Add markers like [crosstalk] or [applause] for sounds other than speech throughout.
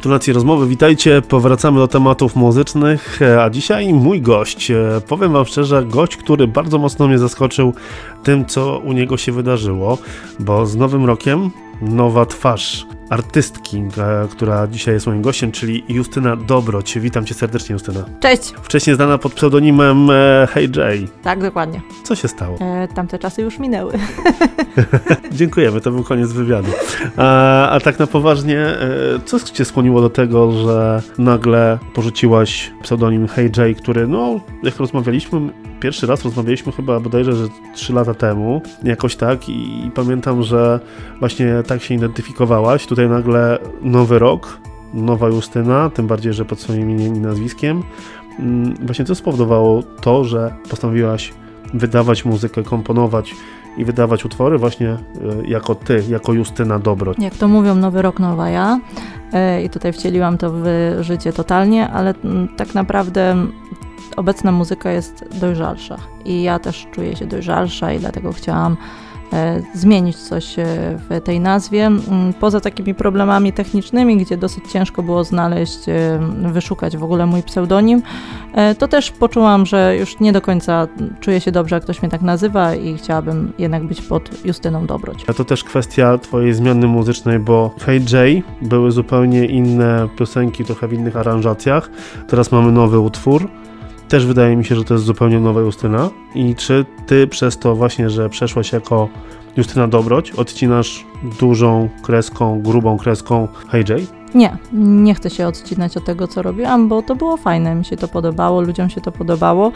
Gratulacje rozmowy, witajcie. Powracamy do tematów muzycznych, a dzisiaj mój gość. Powiem Wam szczerze, gość, który bardzo mocno mnie zaskoczył tym, co u niego się wydarzyło, bo z Nowym Rokiem nowa twarz artystki, e, która dzisiaj jest moim gościem, czyli Justyna Dobroć. Witam cię serdecznie, Justyna. Cześć. Wcześniej znana pod pseudonimem e, Hey Jay. Tak, dokładnie. Co się stało? E, tamte czasy już minęły. [laughs] Dziękujemy, to był koniec wywiadu. A, a tak na poważnie, e, co cię skłoniło do tego, że nagle porzuciłaś pseudonim Hey Jay, który, no, jak rozmawialiśmy, pierwszy raz rozmawialiśmy chyba bodajże, że 3 lata temu, jakoś tak i, i pamiętam, że właśnie tak się identyfikowałaś. Tutaj nagle nowy rok, nowa Justyna, tym bardziej, że pod swoim imieniem i nazwiskiem. Mm, właśnie co spowodowało to, że postanowiłaś wydawać muzykę, komponować i wydawać utwory właśnie e, jako ty, jako Justyna Dobro. Jak to mówią, nowy rok, nowa ja. E, I tutaj wcieliłam to w życie totalnie, ale mm, tak naprawdę obecna muzyka jest dojrzalsza i ja też czuję się dojrzalsza i dlatego chciałam zmienić coś e, w tej nazwie. Mm, poza takimi problemami technicznymi, gdzie dosyć ciężko było znaleźć, e, wyszukać w ogóle mój pseudonim, to też poczułam, że już nie do końca czuję się dobrze, jak ktoś mnie tak nazywa i chciałabym jednak być pod Justyną Dobroć. A to też kwestia twojej zmiany muzycznej, bo Hey J były zupełnie inne piosenki, trochę w innych aranżacjach. Teraz mamy nowy utwór też wydaje mi się, że to jest zupełnie nowa Justyna. I czy ty przez to właśnie, że przeszłaś jako Justyna Dobroć, odcinasz dużą kreską, grubą kreską Hey Jay? Nie, nie chcę się odcinać od tego, co robiłam, bo to było fajne, mi się to podobało, ludziom się to podobało,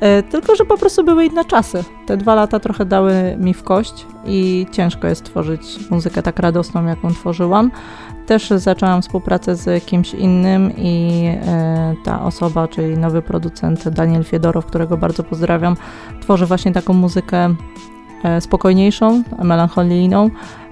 e, tylko że po prostu były inne czasy. Te dwa lata trochę dały mi w kość i ciężko jest tworzyć muzykę tak radosną, jaką tworzyłam. Też zaczęłam współpracę z kimś innym i e, ta osoba, czyli nowy producent Daniel Fiedorow, którego bardzo pozdrawiam, tworzy właśnie taką muzykę spokojniejszą, melancholijną.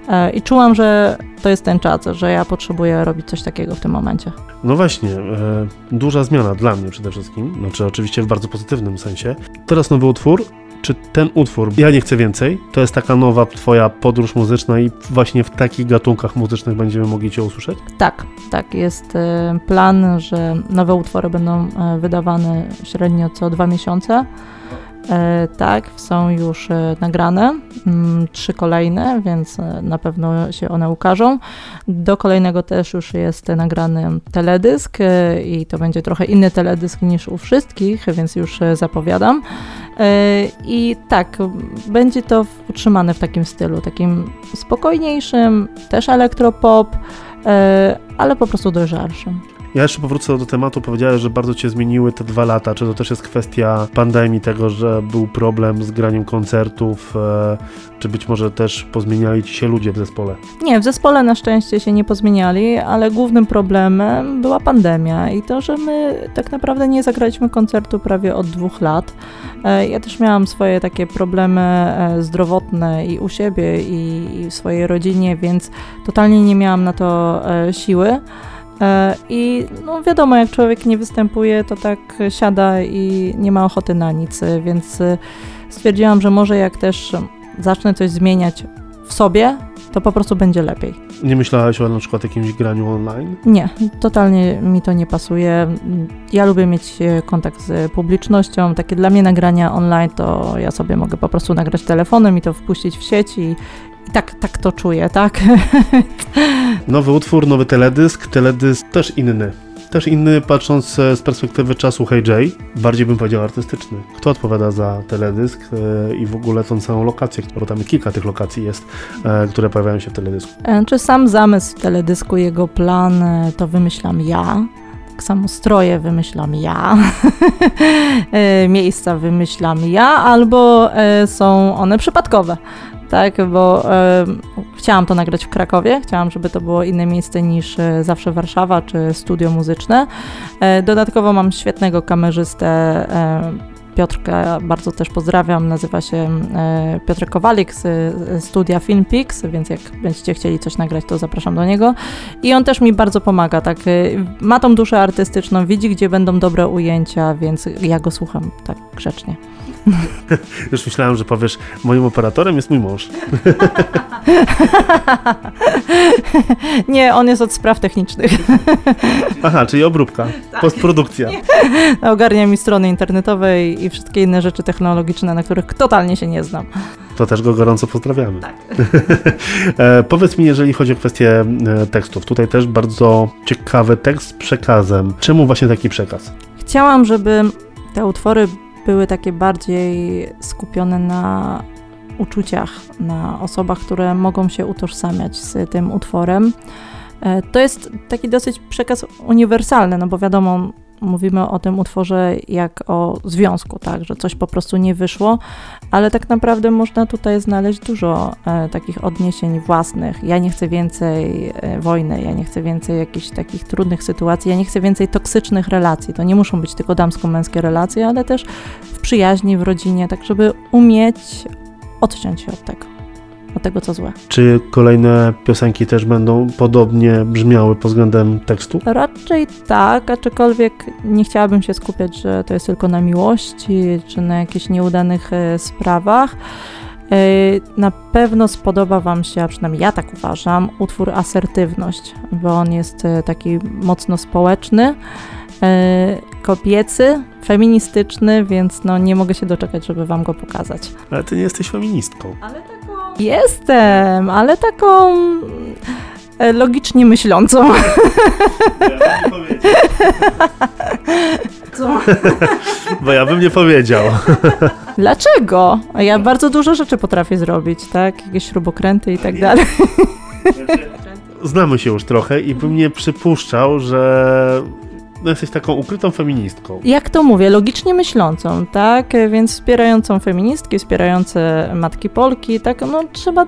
E, I czułam, że to jest ten czas, że ja potrzebuję robić coś takiego w tym momencie. No właśnie, e, duża zmiana dla mnie przede wszystkim, znaczy oczywiście w bardzo pozytywnym sensie. Teraz nowy utwór, czy ten utwór, ja nie chcę więcej, to jest taka nowa twoja podróż muzyczna i właśnie w takich gatunkach muzycznych będziemy mogli cię usłyszeć? Tak, tak, jest e, plan, że nowe utwory będą e, wydawane średnio co dwa miesiące. E, tak, są już e, nagrane, mm, trzy kolejne, więc e, na pewno się one ukażą. Do kolejnego też już jest nagrany teledysk i to będzie trochę inny teledysk niż u wszystkich, więc już zapowiadam. I tak, będzie to utrzymane w takim stylu, takim spokojniejszym, też elektropop, ale po prostu dojrzalszym. Ja jeszcze powrócę do tematu. Powiedziałeś, że bardzo cię zmieniły te dwa lata. Czy to też jest kwestia pandemii, tego, że był problem z graniem koncertów, e, czy być może też pozmieniali ci się ludzie w zespole? Nie, w zespole na szczęście się nie pozmieniali, ale głównym problemem była pandemia i to, że my tak naprawdę nie zagraliśmy koncertu prawie od dwóch lat. E, ja też miałam swoje takie problemy e, zdrowotne i u siebie, i w swojej rodzinie, więc totalnie nie miałam na to siły. E, I no wiadomo, jak człowiek nie występuje, to tak siada i nie ma ochoty na nic, więc e, stwierdziłam, że może jak też zacznę coś zmieniać w sobie, to po prostu będzie lepiej. Nie myślałaś o na przykład jakimś graniu online? Nie, totalnie mi to nie pasuje. Ja lubię mieć e, kontakt z publicznością. Takie dla mnie nagrania online to ja sobie mogę po prostu nagrać telefonem i to wpuścić w sieć i, i tak, tak to czuję, tak? [laughs] Nowy utwór, nowy teledysk, teledysk też inny. Też inny, patrząc z perspektywy czasu Hey bardziej bym powiedział artystyczny. Kto odpowiada za teledysk e, i w ogóle tą całą lokację, bo tam kilka tych lokacji jest, e, które pojawiają się w teledysku. E, czy sam zamysł teledysku, jego plan, to wymyślam ja tak samo stroje wymyślam ja, [laughs] miejsca wymyślam ja, albo są one przypadkowe tak, bo chciałam to nagrać w Krakowie, chciałam, żeby to było inne miejsce niż e, zawsze Warszawa czy studio muzyczne. E, dodatkowo mam świetnego kamerzystę e, Piotrka, bardzo też pozdrawiam, nazywa się Piotr Kowalik z studia Filmpix, więc jak będziecie chcieli coś nagrać, to zapraszam do niego. I on też mi bardzo pomaga, tak, ma tą duszę artystyczną, widzi, gdzie będą dobre ujęcia, więc ja go słucham tak grzecznie. [laughs] Już myślałem, że powiesz, moim operatorem jest mój mąż. [laughs] Nie, on jest od spraw technicznych. [laughs] Aha, czyli obróbka, postprodukcja. Ogarnia mi strony internetowe i i wszystkie inne rzeczy technologiczne, na których totalnie się nie znam. To też go gorąco pozdrawiamy. Tak. E, powiedz mi, jeżeli chodzi o kwestię e, tekstów, tutaj też bardzo ciekawy tekst z przekazem. Czemu właśnie taki przekaz? Chciałam, żeby te utwory były takie bardziej skupione na uczuciach, na osobach, które mogą się utożsamiać z tym utworem. E, To jest taki dosyć przekaz uniwersalny, no bo wiadomo, mówimy o tym utworze jak o związku, tak, że coś po prostu nie wyszło, ale tak naprawdę można tutaj znaleźć dużo e, takich odniesień własnych. Ja nie chcę więcej e, wojny, ja nie chcę więcej jakichś takich trudnych sytuacji, ja nie chcę więcej toksycznych relacji. To nie muszą być tylko damsko-męskie relacje, ale też w przyjaźni, w rodzinie, tak żeby umieć odciąć się od tego, tego, co złe. Czy kolejne piosenki też będą podobnie brzmiały pod względem tekstu? Raczej tak, aczkolwiek nie chciałabym się skupiać, że to jest tylko na miłości czy na jakichś nieudanych e, sprawach. E, Na pewno spodoba Wam się, a przynajmniej ja tak uważam, utwór Asertywność, bo on jest e, taki mocno społeczny, kobiecy, feministyczny, więc no nie mogę się doczekać, żeby Wam go pokazać. Ale ty nie jesteś feministką. Ale taką... Jestem, ale taką e, logicznie myślącą. Co? Bo ja bym nie powiedział. Dlaczego? Ja bardzo dużo rzeczy potrafię zrobić, tak? Jakieś śrubokręty i tak dalej. Znamy się już trochę i bym nie przypuszczał, że no, jesteś taką ukrytą feministką. Jak to mówię, logicznie myślącą, tak? Więc wspierającą feministki, wspierające matki Polki, tak? No trzeba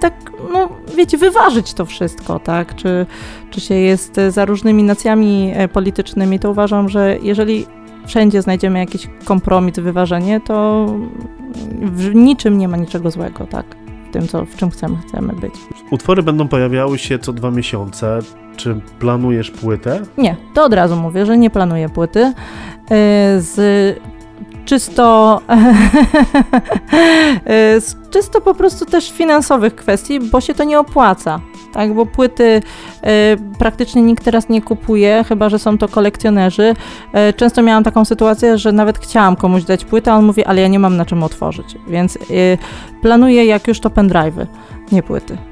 tak, no wiecie, wyważyć to wszystko, tak? Czy, czy się jest za różnymi nacjami e, politycznymi, to uważam, że jeżeli wszędzie znajdziemy jakiś kompromis, wyważenie, to w niczym nie ma niczego złego, tak? W tym, co, w czym chcemy, chcemy być. Utwory będą pojawiały się co dwa miesiące. Czy planujesz płytę? Nie, to od razu mówię, że nie planuję płyty. Yy, Z czysto, yy, [laughs] z czysto po prostu też finansowych kwestii, bo się to nie opłaca. Tak, bo płyty praktycznie nikt teraz nie kupuje, chyba że są to kolekcjonerzy. Yy, Często miałam taką sytuację, że nawet chciałam komuś dać płytę, a on mówi, ale ja nie mam na czym otworzyć. Więc yy, planuję jak już to pendrive'y, nie płyty. [laughs]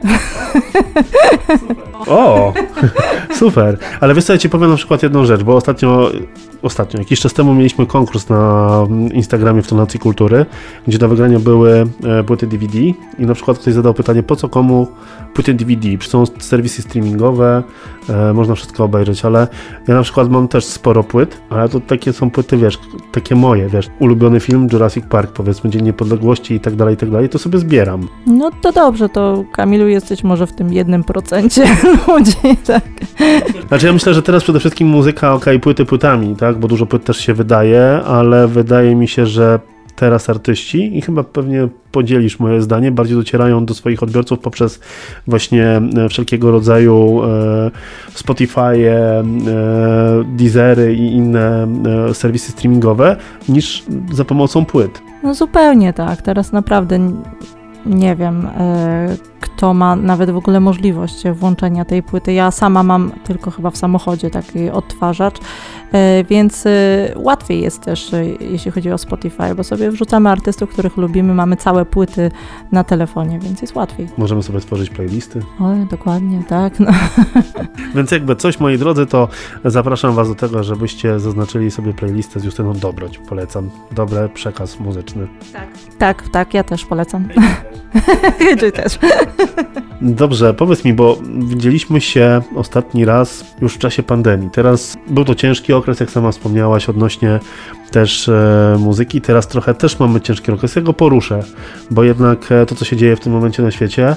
O, [laughs] super. Ale wiesz co, ja ci powiem na przykład jedną rzecz, bo ostatnio, ostatnio, jakiś czas temu mieliśmy konkurs na Instagramie w Tonacji Kultury, gdzie do wygrania były e, płyty DVD i na przykład ktoś zadał pytanie, po co komu płyty DVD? Przecież są serwisy streamingowe, e, można wszystko obejrzeć, ale ja na przykład mam też sporo płyt, ale to takie są płyty, wiesz, takie moje, wiesz, ulubiony film Jurassic Park, powiedzmy Dzień Niepodległości i tak dalej, i tak dalej, to sobie zbieram. No to dobrze, to Kamilu jesteś może w tym jednym procencie [laughs] ludzi, tak. Znaczy ja myślę, że teraz przede wszystkim muzyka, okej, płyty płytami, tak, bo dużo płyt też się wydaje, ale wydaje mi się, że teraz artyści i chyba pewnie podzielisz moje zdanie, bardziej docierają do swoich odbiorców poprzez właśnie e, wszelkiego rodzaju e, Spotify, e, Deezery i inne serwisy streamingowe niż za pomocą płyt. No zupełnie tak. Teraz naprawdę nie wiem, kto ma nawet w ogóle możliwość włączenia tej płyty. Ja sama mam tylko chyba w samochodzie taki odtwarzacz, więc e, łatwiej jest też, e, jeśli chodzi o Spotify, bo sobie wrzucamy artystów, których lubimy, mamy całe płyty na telefonie, więc jest łatwiej. Możemy sobie tworzyć playlisty. Oj, dokładnie, tak. No. [laughs] Więc jakby coś, moi drodzy, to zapraszam Was do tego, żebyście zaznaczyli sobie playlistę z Justyną Dobroć. Polecam. Dobry przekaz muzyczny. Tak, tak, ja też polecam. Czy też. [laughs] [laughs] Dobrze, powiedz mi, bo widzieliśmy się ostatni raz już w czasie pandemii. Teraz był to ciężki okres, jak sama wspomniałaś, odnośnie też e, muzyki. Teraz trochę też mamy ciężki okres. Ja go poruszę, bo jednak e, to, co się dzieje w tym momencie na świecie,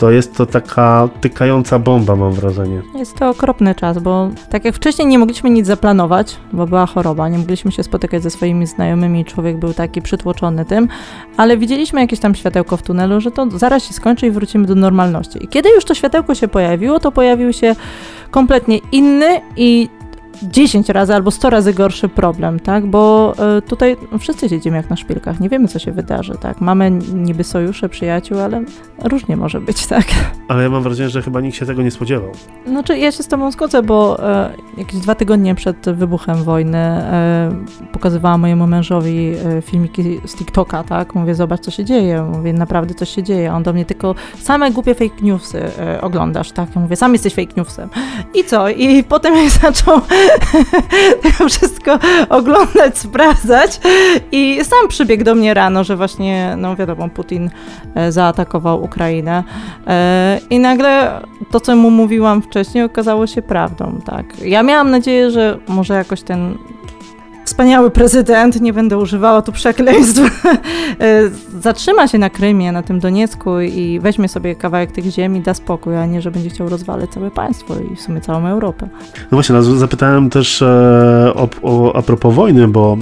to jest to taka tykająca bomba, mam wrażenie. Jest to okropny czas, bo tak jak wcześniej nie mogliśmy nic zaplanować, bo była choroba, nie mogliśmy się spotykać ze swoimi znajomymi, człowiek był taki przytłoczony tym, ale widzieliśmy jakieś tam światełko w tunelu, że to zaraz się skończy i wrócimy do normalności. I kiedy już to światełko się pojawiło, to pojawił się kompletnie inny i 10 razy albo 100 razy gorszy problem, tak? Bo y, tutaj wszyscy siedzimy jak na szpilkach, nie wiemy, co się wydarzy, tak? Mamy niby sojusze, przyjaciół, ale różnie może być, tak? Ale ja mam wrażenie, że chyba nikt się tego nie spodziewał. Znaczy, ja się z tobą zgodzę, bo e, jakieś dwa tygodnie przed wybuchem wojny e, pokazywałam mojemu mężowi e, filmiki z TikToka, tak? Mówię, zobacz, co się dzieje. Mówię, naprawdę coś się dzieje. On do mnie tylko same głupie fake newsy e, oglądasz, tak? Ja mówię, sam jesteś fake newsem. I co? I potem [laughs] jak zaczął [laughs] to wszystko oglądać, sprawdzać i sam przybiegł do mnie rano, że właśnie, no wiadomo, Putin e, zaatakował Ukrainę e, i nagle to, co mu mówiłam wcześniej, okazało się prawdą, tak. Ja miałam nadzieję, że może jakoś ten wspaniały prezydent, nie będę używała tu przekleństw, e, [laughs] zatrzyma się na Krymie, na tym Doniecku i weźmie sobie kawałek tych ziemi, da spokój, a nie, że będzie chciał rozwalać całe państwo i w sumie całą Europę. No właśnie, no, zapytałem też e, o, o, a propos wojny, bo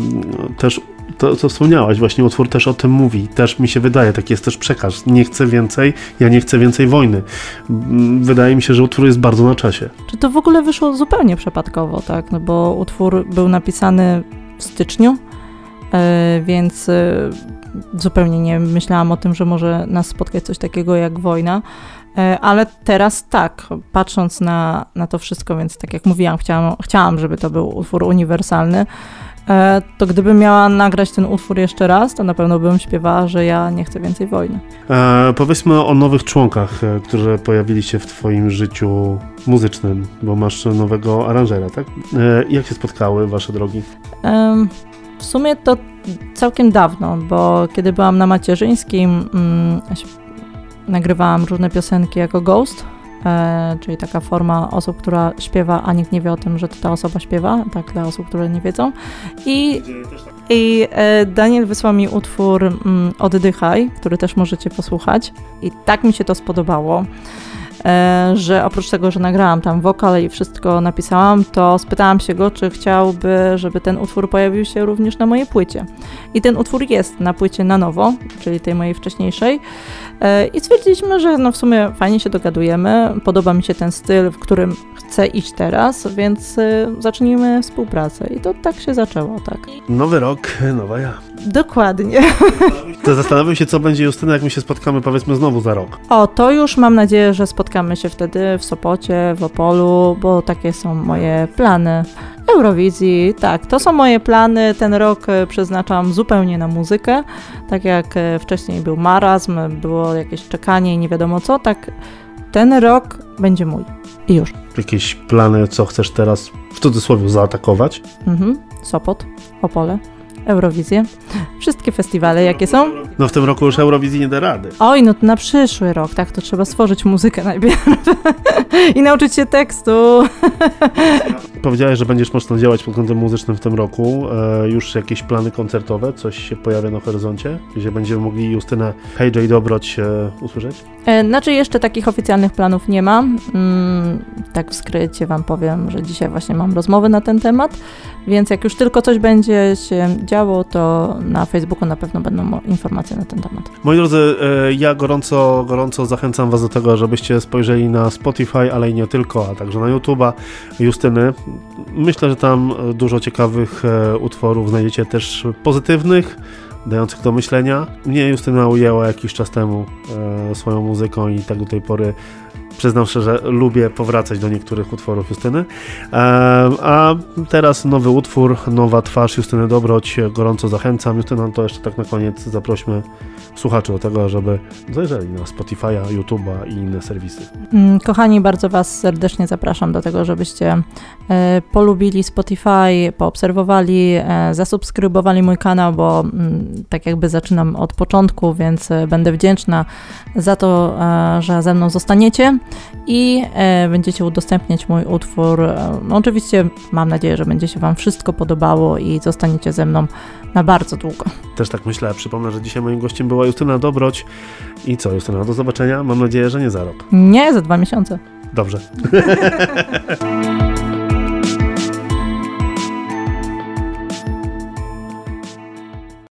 też to, co wspomniałaś, właśnie utwór też o tym mówi. Też mi się wydaje, taki jest też przekaz. Nie chcę więcej, ja nie chcę więcej wojny. Mm, wydaje mi się, że utwór jest bardzo na czasie. Czy to w ogóle wyszło zupełnie przypadkowo, tak? No bo utwór był napisany w styczniu, e, więc e, zupełnie nie myślałam o tym, że może nas spotkać coś takiego jak wojna. E, ale teraz tak, patrząc na, na to wszystko, więc tak jak mówiłam, chciałam, chciałam, żeby to był utwór uniwersalny, to gdybym miała nagrać ten utwór jeszcze raz, to na pewno bym śpiewała, że ja nie chcę więcej wojny. E, powiedzmy o nowych członkach, którzy pojawili się w Twoim życiu muzycznym, bo masz nowego aranżera, tak? E, jak się spotkały Wasze drogi? w sumie to całkiem dawno, bo kiedy byłam na macierzyńskim, mm, nagrywałam różne piosenki jako ghost, e, czyli taka forma osób, która śpiewa, a nikt nie wie o tym, że to ta osoba śpiewa, tak dla osób, które nie wiedzą. I, i e, Daniel wysłał mi utwór mm, Oddychaj, który też możecie posłuchać. I tak mi się to spodobało. E, że oprócz tego, że nagrałam tam wokal i wszystko napisałam, to spytałam się go, czy chciałby, żeby ten utwór pojawił się również na mojej płycie. I ten utwór jest na płycie na nowo, czyli tej mojej wcześniejszej. E, I stwierdziliśmy, że no w sumie fajnie się dogadujemy, podoba mi się ten styl, w którym chcę iść teraz, więc e, zacznijmy współpracę. I to tak się zaczęło, tak. Nowy rok, nowa ja. Dokładnie. To zastanawiam się, co będzie Justyna, jak my się spotkamy powiedzmy znowu za rok. O, to już mam nadzieję, że spotkamy się wtedy w Sopocie, w Opolu, bo takie są moje plany. Eurowizji, tak, to są moje plany. Ten rok e, przeznaczam zupełnie na muzykę. Tak jak e, wcześniej był marazm, było jakieś czekanie i nie wiadomo co, tak ten rok będzie mój. I już. Jakieś plany, co chcesz teraz w cudzysłowie zaatakować? Mhm. Sopot, Opole. Eurowizję. Wszystkie festiwale, jakie są. No w tym roku już Eurowizji nie da rady. Oj, no to na przyszły rok, tak, to trzeba stworzyć muzykę najpierw [laughs] i nauczyć się tekstu. [laughs] Powiedziałeś, że będziesz mocno działać pod kątem muzycznym w tym roku. E, już jakieś plany koncertowe? Coś się pojawia na horyzoncie? Gdzie będziemy mogli Justynę Hej. Dobroć e, usłyszeć? E, znaczy jeszcze takich oficjalnych planów nie mam. Mm, tak w skrycie wam powiem, że dzisiaj właśnie mam rozmowę na ten temat, więc jak już tylko coś będzie się działo, to na Facebooku na pewno będą informacje na ten temat. Moi drodzy, e, ja gorąco, gorąco zachęcam was do tego, żebyście spojrzeli na Spotify, ale i nie tylko, a także na YouTube'a Justyny. Myślę, że tam dużo ciekawych e, utworów znajdziecie też pozytywnych, dających do myślenia. Mnie Justyna ujęła jakiś czas temu e, swoją muzyką i tak do tej pory przyznam szczerze, lubię powracać do niektórych utworów Justyny. E, a teraz nowy utwór, nowa twarz Justyny Dobroć. Gorąco zachęcam. Justyna, to jeszcze tak na koniec zaprośmy słuchaczy do tego, żeby zajrzeli na Spotify'a, YouTube'a i inne serwisy. Mm, kochani, bardzo Was serdecznie zapraszam do tego, żebyście e, polubili Spotify, poobserwowali, e, zasubskrybowali mój kanał, bo mm, tak jakby zaczynam od początku, więc będę wdzięczna za to, że ze mną zostaniecie i e, będziecie udostępniać mój utwór. No, oczywiście mam nadzieję, że będzie się Wam wszystko podobało i zostaniecie ze mną na bardzo długo. Też tak myślę. Przypomnę, że dzisiaj moim gościem była Justyna Dobroć. I co, Justyna, do zobaczenia. Mam nadzieję, że nie za rok. Nie, za dwa miesiące. Dobrze. [laughs]